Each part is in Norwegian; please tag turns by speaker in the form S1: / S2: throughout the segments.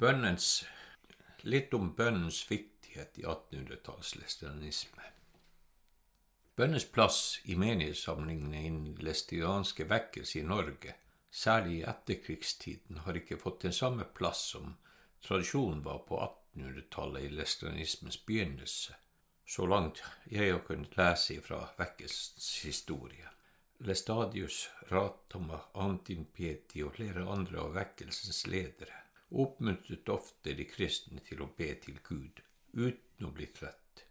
S1: Bønnens Litt om bønnens viktighet i 1800-tallsleseranisme. Bønnens plass i menighetssamlingene innen lestianske vekkelse i Norge, særlig i etterkrigstiden, har ikke fått den samme plass som tradisjonen var på 1800-tallet i lesteranismens begynnelse, så langt jeg har kunnet lese fra vekkelsens historie. Lestadius, Ratama, Antin Pieti og flere andre av vekkelsens ledere oppmuntret ofte de kristne til å be til Gud uten å bli trett,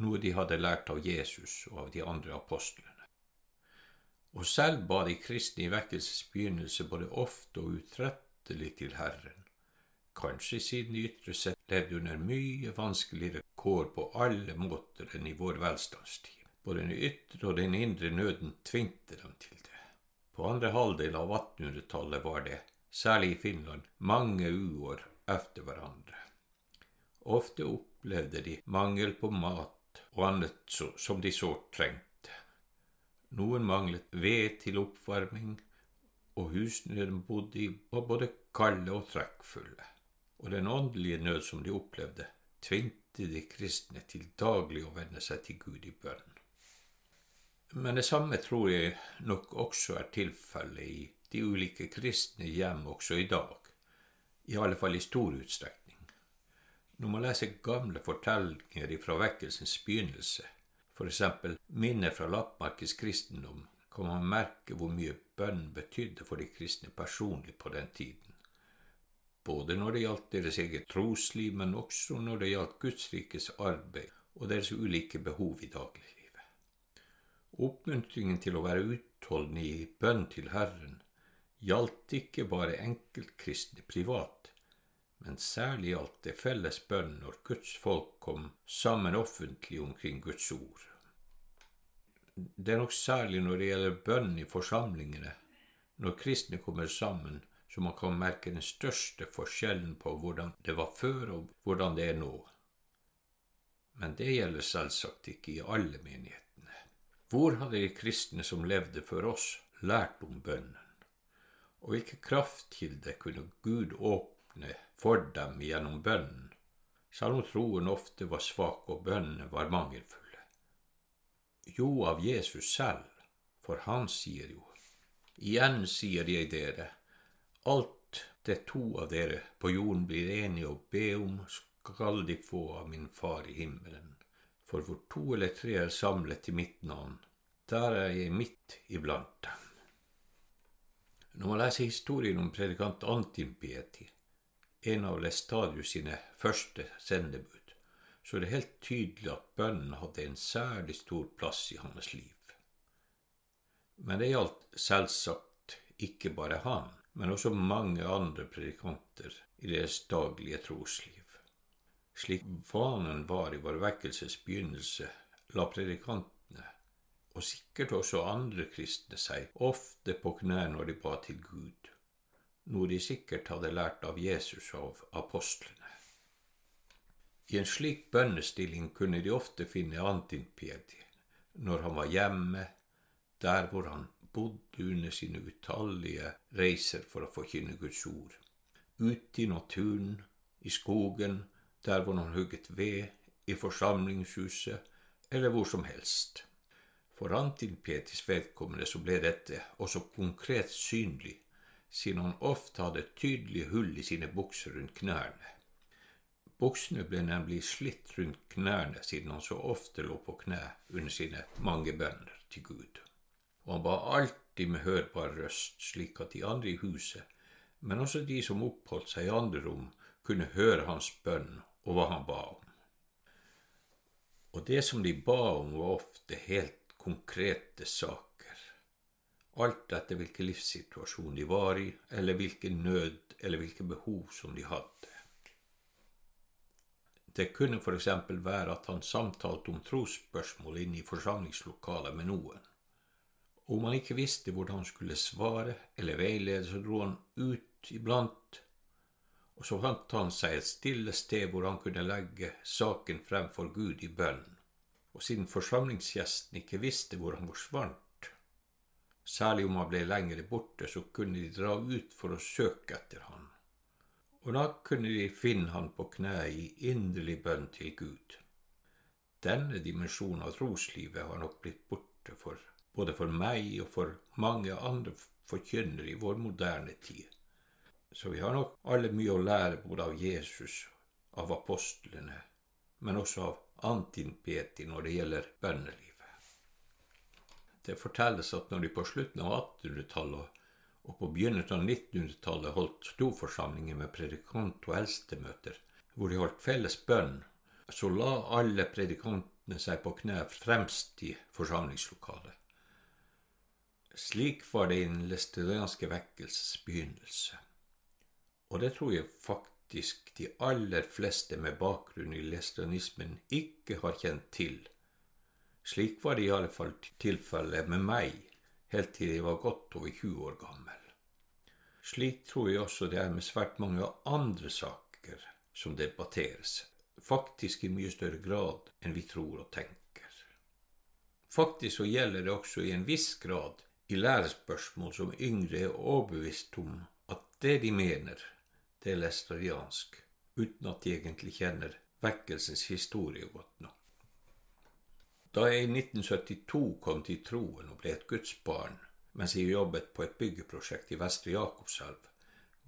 S1: noe de hadde lært av Jesus og av de andre apostlene. Og selv ba de kristne i vekkelsens begynnelse både ofte og utrettelig til Herren, kanskje siden de ytre sett levde under mye vanskeligere kår på alle måter enn i vår velstandstid. Både den ytre og den indre nøden tvingte dem til det. På andre halvdel av 1800-tallet var det særlig i Finland, mange uår efter hverandre. Ofte opplevde de mangel på mat og annet som de sårt trengte. Noen manglet ved til oppvarming, og husene de bodde i, var både kalde og trekkfulle. Og den åndelige nød som de opplevde, tvingte de kristne til daglig å vende seg til Gud i bønn. Men det samme tror jeg nok også er tilfellet i de ulike kristne hjem også i dag, i alle fall i stor utstrekning. Når man leser gamle fortellinger fra vekkelsens begynnelse, f.eks. minner fra Lappmarkens kristendom, kan man merke hvor mye bønn betydde for de kristne personlig på den tiden. Både når det gjaldt deres eget trosliv, men også når det gjaldt Gudsrikes arbeid og deres ulike behov i dagliglivet. Oppmuntringen til å være utholdende i bønn til Herren gjaldt ikke bare enkeltkristne privat, men særlig gjaldt det felles bønn når Guds folk kom sammen offentlig omkring Guds ord. Det er nok særlig når det gjelder bønn i forsamlingene, når kristne kommer sammen, så man kan merke den største forskjellen på hvordan det var før og hvordan det er nå. Men det gjelder selvsagt ikke i alle menighetene. Hvor hadde de kristne som levde før oss, lært om bønnen? Og hvilke kraftkilder kunne Gud åpne for dem gjennom bønnen, selv om troen ofte var svak og bønnene var mangelfulle? Jo, av Jesus selv, for han sier jo, igjen sier jeg dere, alt det to av dere på jorden blir enige å be om, skal de få av min Far i himmelen. For hvor to eller tre er samlet i mitt navn, der er jeg midt iblant dem. Når man leser historien om predikant Antin Pieti, en av Lestadius sine første sendebud, så er det helt tydelig at bønnen hadde en særlig stor plass i hans liv. Men det gjaldt selvsagt ikke bare han, men også mange andre predikanter i deres daglige trosliv. Slik vanen var i vår vekkelses begynnelse, la predikanten og sikkert også andre kristne seg ofte på knær når de ba til Gud, noe de sikkert hadde lært av Jesus og av apostlene. I en slik bønnestilling kunne de ofte finne antinpieti når han var hjemme, der hvor han bodde under sine utallige reiser for å forkynne Guds ord, ute i naturen, i skogen, der hvor han hugget ved, i forsamlingshuset eller hvor som helst. For Antin-Petis vedkommende så ble dette også konkret synlig, siden han ofte hadde tydelige hull i sine bukser rundt knærne. Buksene ble nemlig slitt rundt knærne siden han så ofte lå på kne under sine mange bønner til Gud. Og han ba alltid med hørbar røst, slik at de andre i huset, men også de som oppholdt seg i andre rom, kunne høre hans bønn og hva han ba om. Og det som de ba om, var ofte helt konkrete saker, alt etter hvilken livssituasjon de var i, eller hvilken nød eller hvilke behov som de hadde. Det kunne eksempel være at han samtalte om trosspørsmål inne i forsamlingslokalet med noen. Om han ikke visste hvordan han skulle svare eller veilede, så dro han ut iblant, og så fant han seg et stille sted hvor han kunne legge saken frem for Gud i bønn og siden forsamlingsgjesten ikke visste hvor han forsvant, særlig om han ble lengre borte, så kunne de dra ut for å søke etter han. Og da kunne de finne han på kne i inderlig bønn til Gud. Denne dimensjonen av troslivet har nok blitt borte for både for meg og for mange andre forkynnere i vår moderne tid. Så vi har nok alle mye å lære både av Jesus, av apostlene, men også av Antin-Peti når det gjelder bønnelivet. Det fortelles at når de på slutten av 1800-tallet og på begynnelsen av 1900-tallet holdt storforsamlinger med predikant- og eldstemøter, hvor de holdt felles bønn, så la alle predikantene seg på kne fremst i forsamlingslokalet. Slik var det i den læsterianske vekkelses begynnelse. Og det tror jeg faktisk de aller fleste med bakgrunn i læsteranismen ikke har kjent til. Slik var det i alle fall tilfellet med meg helt til jeg var godt over 20 år gammel. Slik tror jeg også det er med svært mange andre saker som debatteres, faktisk i mye større grad enn vi tror og tenker. Faktisk så gjelder det også i en viss grad i lærespørsmål som yngre er overbevist om at det de mener, det er læstariansk, uten at de egentlig kjenner vekkelsens historie godt nok. Da jeg i 1972 kom til troen og ble et gudsbarn mens jeg jobbet på et byggeprosjekt i Vestre Jakobselv,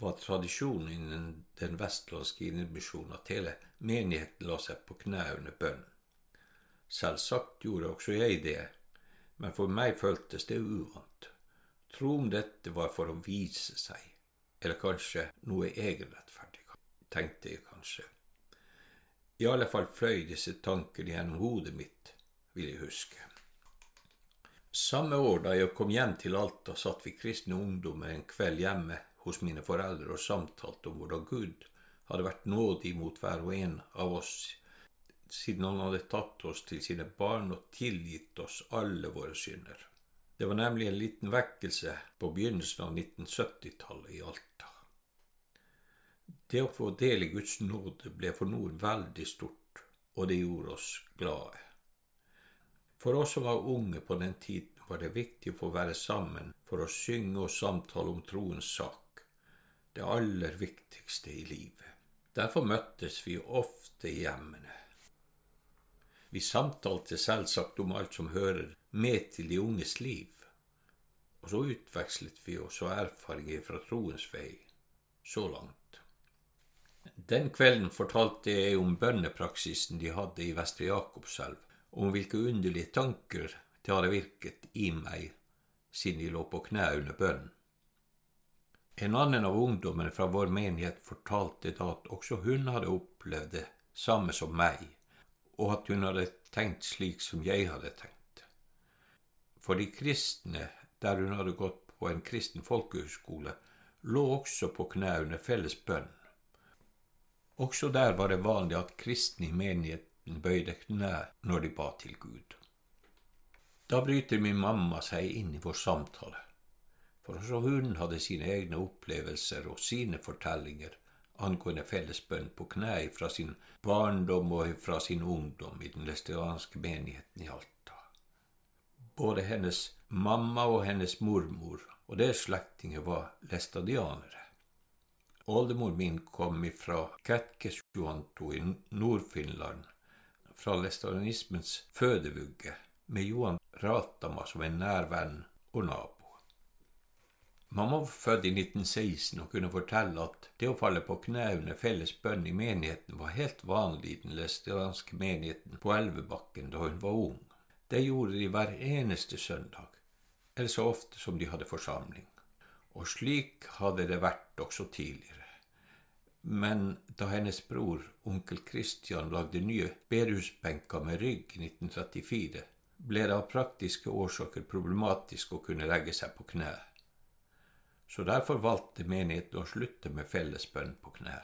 S1: var tradisjonen innen den vestlandske indremisjonen at hele menigheten la seg på kne under bønn. Selvsagt gjorde også jeg det, men for meg føltes det uvant. Tro om dette var for å vise seg, eller kanskje noe egenrettferdig, tenkte jeg kanskje. I alle fall fløy disse tankene gjennom hodet mitt, vil jeg huske. Samme år da jeg kom hjem til Alta, satt vi kristne ungdommer en kveld hjemme hos mine foreldre og samtalte om hvordan Gud hadde vært nådig mot hver og en av oss siden han hadde tatt oss til sine barn og tilgitt oss alle våre synder. Det var nemlig en liten vekkelse på begynnelsen av 1970-tallet i Alta. Det å få del i Guds nåde ble for noen veldig stort, og det gjorde oss glade. For oss som var unge på den tiden, var det viktig å få være sammen for å synge og samtale om troens sak, det aller viktigste i livet. Derfor møttes vi ofte i hjemmene. Vi samtalte selvsagt om alt som hører med til de unges liv, og så utvekslet vi også erfaringer fra troens vei, så langt. Den kvelden fortalte jeg om bønnepraksisen de hadde i Vestre Jakobselv, om hvilke underlige tanker det hadde virket i meg siden de lå på kne under bønnen. En annen av ungdommene fra vår menighet fortalte da at også hun hadde opplevd det samme som meg, og at hun hadde tenkt slik som jeg hadde tenkt. For de kristne, der hun hadde gått på en kristen folkehøgskole, lå også på knæ under felles bønn. Også der var det vanlig at kristne i menigheten bøyde knæ når de ba til Gud. Da bryter min mamma seg inn i vår samtale, for også hun hadde sine egne opplevelser og sine fortellinger angående fellesbønn på knær fra sin barndom og fra sin ungdom i den lestianske menigheten i Alta. Både hennes mamma og hennes mormor og deres slektninger var lestadianere. Oldemor min kom ifra Ketkesjuanto i Nord-Finland, fra lestadianismens fødevugge, med Johan Ratama som en nær venn og nabo. Mamma var født i 1916 og kunne fortelle at det å falle på kne under felles bønn i menigheten var helt vanlig i den lesteranske menigheten på Elvebakken da hun var ung. Det gjorde de hver eneste søndag, eller så ofte som de hadde forsamling. Og slik hadde det vært også tidligere. Men da hennes bror, onkel Christian, lagde nye bedehusbenker med rygg i 1934, ble det av praktiske årsaker problematisk å kunne legge seg på kne så derfor valgte menigheten å slutte med fellesbønn på kne.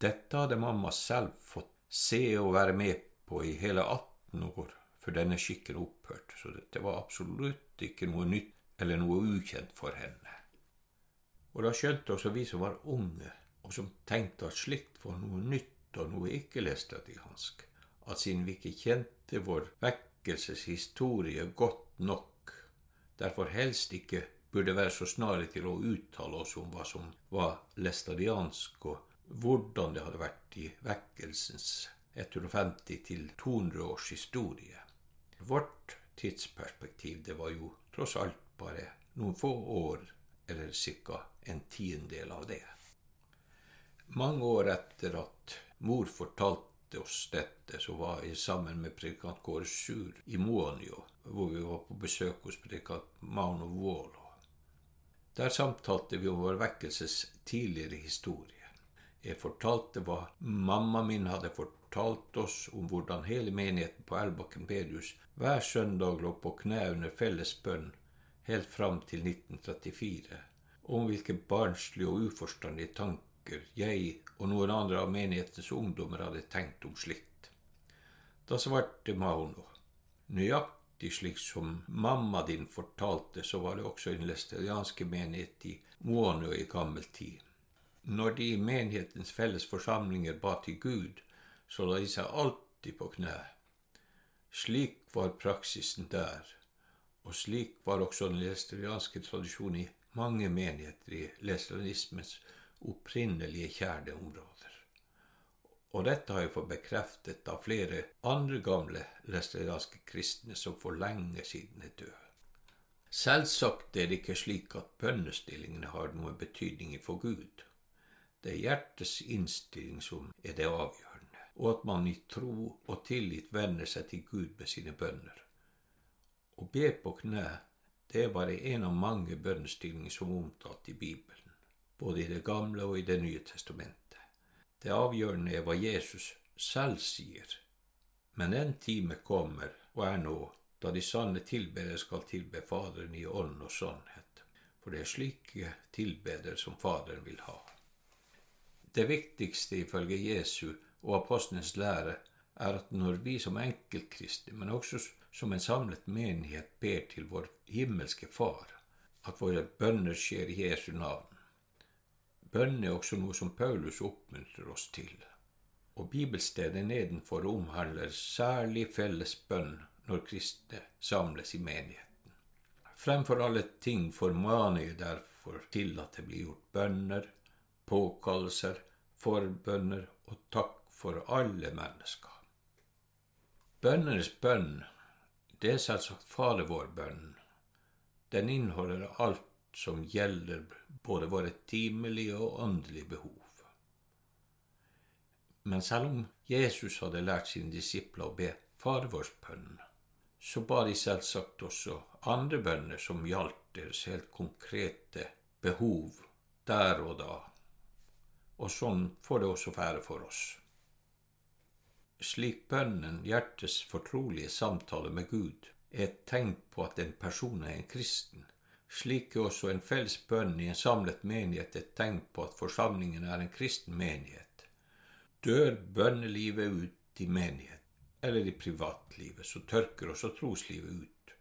S1: Dette hadde mamma selv fått se og være med på i hele 18 år før denne skikken opphørte, så dette var absolutt ikke noe nytt eller noe ukjent for henne. Og da skjønte også vi som var unge, og som tenkte at slikt var noe nytt og noe ikke-læstadiansk, at siden vi ikke kjente vår vekkelseshistorie godt nok, derfor helst ikke burde være så snare til å uttale oss om hva som var læstadiansk og hvordan det hadde vært i vekkelsens 150 til 200 års historie. Vårt tidsperspektiv det var jo tross alt bare noen få år, eller ca. en tiendedel av det. Mange år etter at mor fortalte oss dette, så var jeg sammen med predikant Kåre Sur i Muonio, hvor vi var på besøk hos predikant Mauno Vuolo. Der samtalte vi om vår vekkelses tidligere historie. Jeg fortalte hva mamma min hadde fortalt oss om hvordan hele menigheten på Elbakken bedehus hver søndag lå på kne under felles bønn helt fram til 1934, og om hvilke barnslige og uforstandige tanker jeg og noen andre av menighetens ungdommer hadde tenkt om slikt. Da svarte Mauno, nøyaktig slik som mamma din fortalte, så var det også en lestelianske menighet i Muonio i gammel tid. Når de i menighetens felles forsamlinger ba til Gud, så la de seg alltid på kne. Slik var praksisen der, og slik var også den lesterianske tradisjonen i mange menigheter i lesterianismens opprinnelige kjerneområder. Og dette har jeg fått bekreftet av flere andre gamle lesterianske kristne som for lenge siden er døde. Selvsagt er det ikke slik at bønnestillingene har noen betydning for Gud. Det er hjertets innstilling som er det avgjørende, og at man i tro og tillit vender seg til Gud med sine bønner. Å be på kne, det er bare en av mange bønnestillinger som er omtalt i Bibelen, både i Det gamle og i Det nye testamentet. Det avgjørende er hva Jesus selv sier. Men en time kommer, og er nå, da de sanne tilbedere skal tilbe Faderen i ånd og sannhet. For det er slike tilbedere som Faderen vil ha. Det viktigste ifølge Jesu og apostlenes lære er at når vi som enkeltkristne, men også som en samlet menighet, ber til vår himmelske Far, at våre bønner skjer i Jesu navn. Bønn er også noe som Paulus oppmuntrer oss til, og bibelstedet nedenfor omhandler særlig felles bønn når kristne samles i menigheten. Fremfor alle ting formaner jeg derfor til at det blir gjort bønner, påkallelser, forbønner og takk for alle mennesker. Bønnenes bønn, det er selvsagt Fader vår-bønnen. Den inneholder alt som gjelder både våre timelige og åndelige behov. Men selv om Jesus hadde lært sine disipler å be Fader vår-bønnen, så ba de selvsagt også andre bønner som gjaldt deres helt konkrete behov der og da og sånn får det også være for oss. Slik bønnen, hjertets fortrolige samtale med Gud, er et tegn på at en person er en kristen, slik er også en felles bønn i en samlet menighet et tegn på at forsamlingen er en kristen menighet. Dør bønnelivet ut i menighet, eller i privatlivet, så tørker også troslivet ut,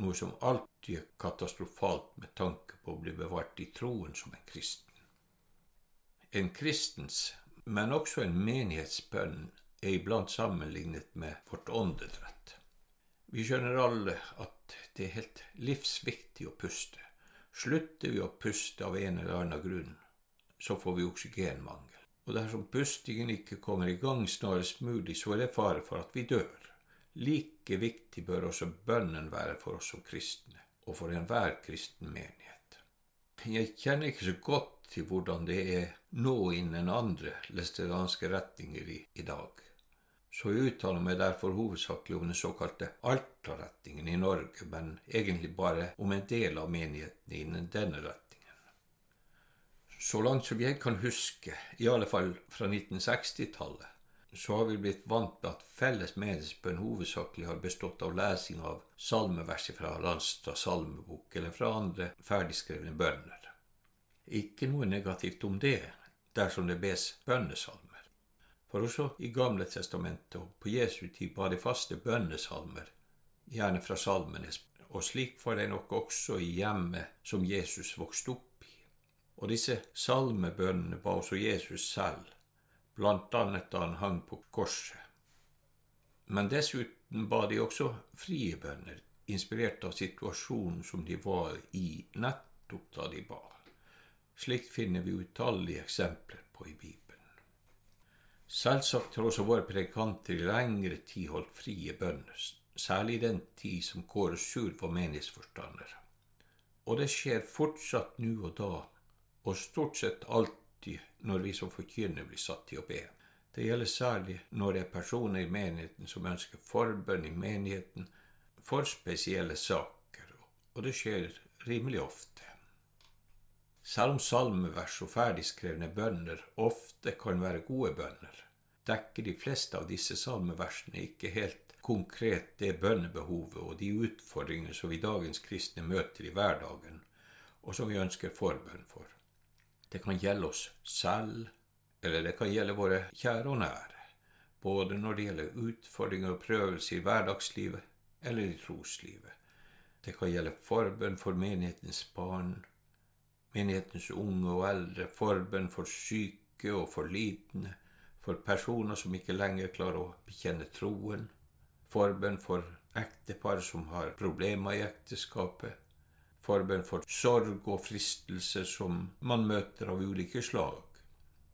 S1: noe som alltid er katastrofalt med tanke på å bli bevart i troen som en kristen. En kristens, men også en menighetsbønn, er iblant sammenlignet med vårt åndedrett. Vi skjønner alle at det er helt livsviktig å puste. Slutter vi å puste av en eller annen grunn, så får vi oksygenmangel. Og dersom pustingen ikke kommer i gang snarest mulig, så er det fare for at vi dør. Like viktig bør også bønnen være for oss som kristne, og for enhver kristen menighet. Jeg kjenner ikke så godt til hvordan det er nå innen andre lesteranske retninger i, i dag. Så jeg uttaler meg derfor hovedsakelig om den såkalte Alta-retningen i Norge, men egentlig bare om en del av menigheten innen denne retningen. Så langt som jeg kan huske, i alle fall fra 1960-tallet, så har vi blitt vant med at felles menighetsbønn hovedsakelig har bestått av lesing av salmeverset fra Landstad salmebok eller fra andre ferdigskrevne bønner. Ikke noe negativt om det dersom det bes bønnesalmer. For også i Gamle testamentet og på Jesu tid var de faste bønnesalmer, gjerne fra salmenes, og slik var det nok også i hjemmet som Jesus vokste opp i. Og disse salmebønnene ba også Jesus selv, blant annet da han hang på korset. Men dessuten ba de også frie bønner, inspirert av situasjonen som de var i nettopp da de ba. Slikt finner vi utallige eksempler på i Bibelen. Selvsagt har også våre predikanter i lengre tid holdt frie bønner, særlig i den tid som Kåre Sjur var menighetsforstander. Og det skjer fortsatt nå og da, og stort sett alltid når vi som forkynner blir satt til å be. Det gjelder særlig når det er personer i menigheten som ønsker forbønn i menigheten for spesielle saker, og det skjer rimelig ofte. Selv om salmevers og ferdigskrevne bønner ofte kan være gode bønner, dekker de fleste av disse salmeversene ikke helt konkret det bønnebehovet og de utfordringene som vi dagens kristne møter i hverdagen, og som vi ønsker forbønn for. Det kan gjelde oss selv, eller det kan gjelde våre kjære og nære, både når det gjelder utfordringer og prøvelser i hverdagslivet eller i troslivet. Det kan gjelde forbønn for menighetens barn, menighetens unge og eldre, forbønn for syke og for lidende, for personer som ikke lenger klarer å bekjenne troen, forbønn for ektepar som har problemer i ekteskapet, forbønn for sorg og fristelser som man møter av ulike slag,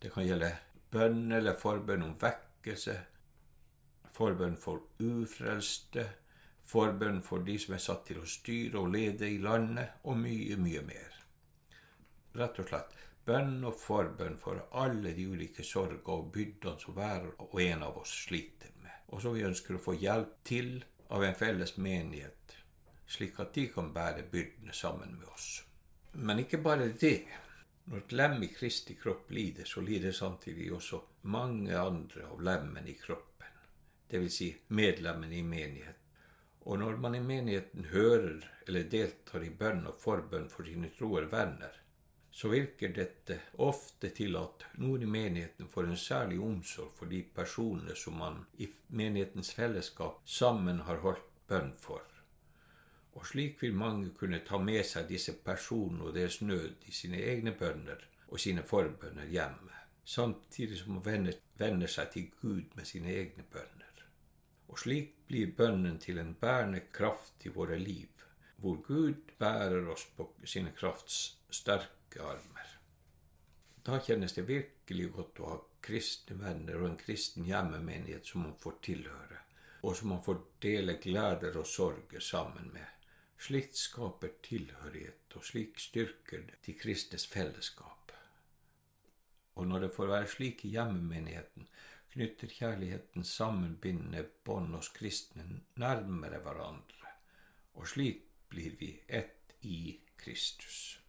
S1: det kan gjelde bønn eller forbønn om vekkelse, forbønn for ufrelste, forbønn for de som er satt til å styre og lede i landet, og mye, mye mer. Rett og slett bønn og forbønn for alle de ulike sorger og byrdene som hver og en av oss sliter med, og som vi ønsker å få hjelp til av en felles menighet, slik at de kan bære byrdene sammen med oss. Men ikke bare det. Når et lem i Kristi kropp lider, så lider samtidig også mange andre av lemmene i kroppen, dvs. Si medlemmene i menigheten. Og når man i menigheten hører eller deltar i bønn og forbønn for sine troer venner, så virker dette ofte til at noen i menigheten får en særlig omsorg for de personene som man i menighetens fellesskap sammen har holdt bønn for og slik vil mange kunne ta med seg disse personene og deres nød i sine egne bønner og sine forbønner hjemme, samtidig som man venner seg til Gud med sine egne bønner. Og slik blir bønnen til en bærende kraft i våre liv, hvor Gud bærer oss på sine krafts sterke armer. Da kjennes det virkelig godt å ha kristne venner og en kristen hjemmemenighet som man får tilhøre, og som man får dele gleder og sorger sammen med. Slikt skaper tilhørighet, og slik styrker det de kristnes fellesskap. Og når det får være slik i hjemmemenigheten, knytter kjærligheten sammenbindende bånd hos kristne nærmere hverandre, og slik blir vi ett i Kristus.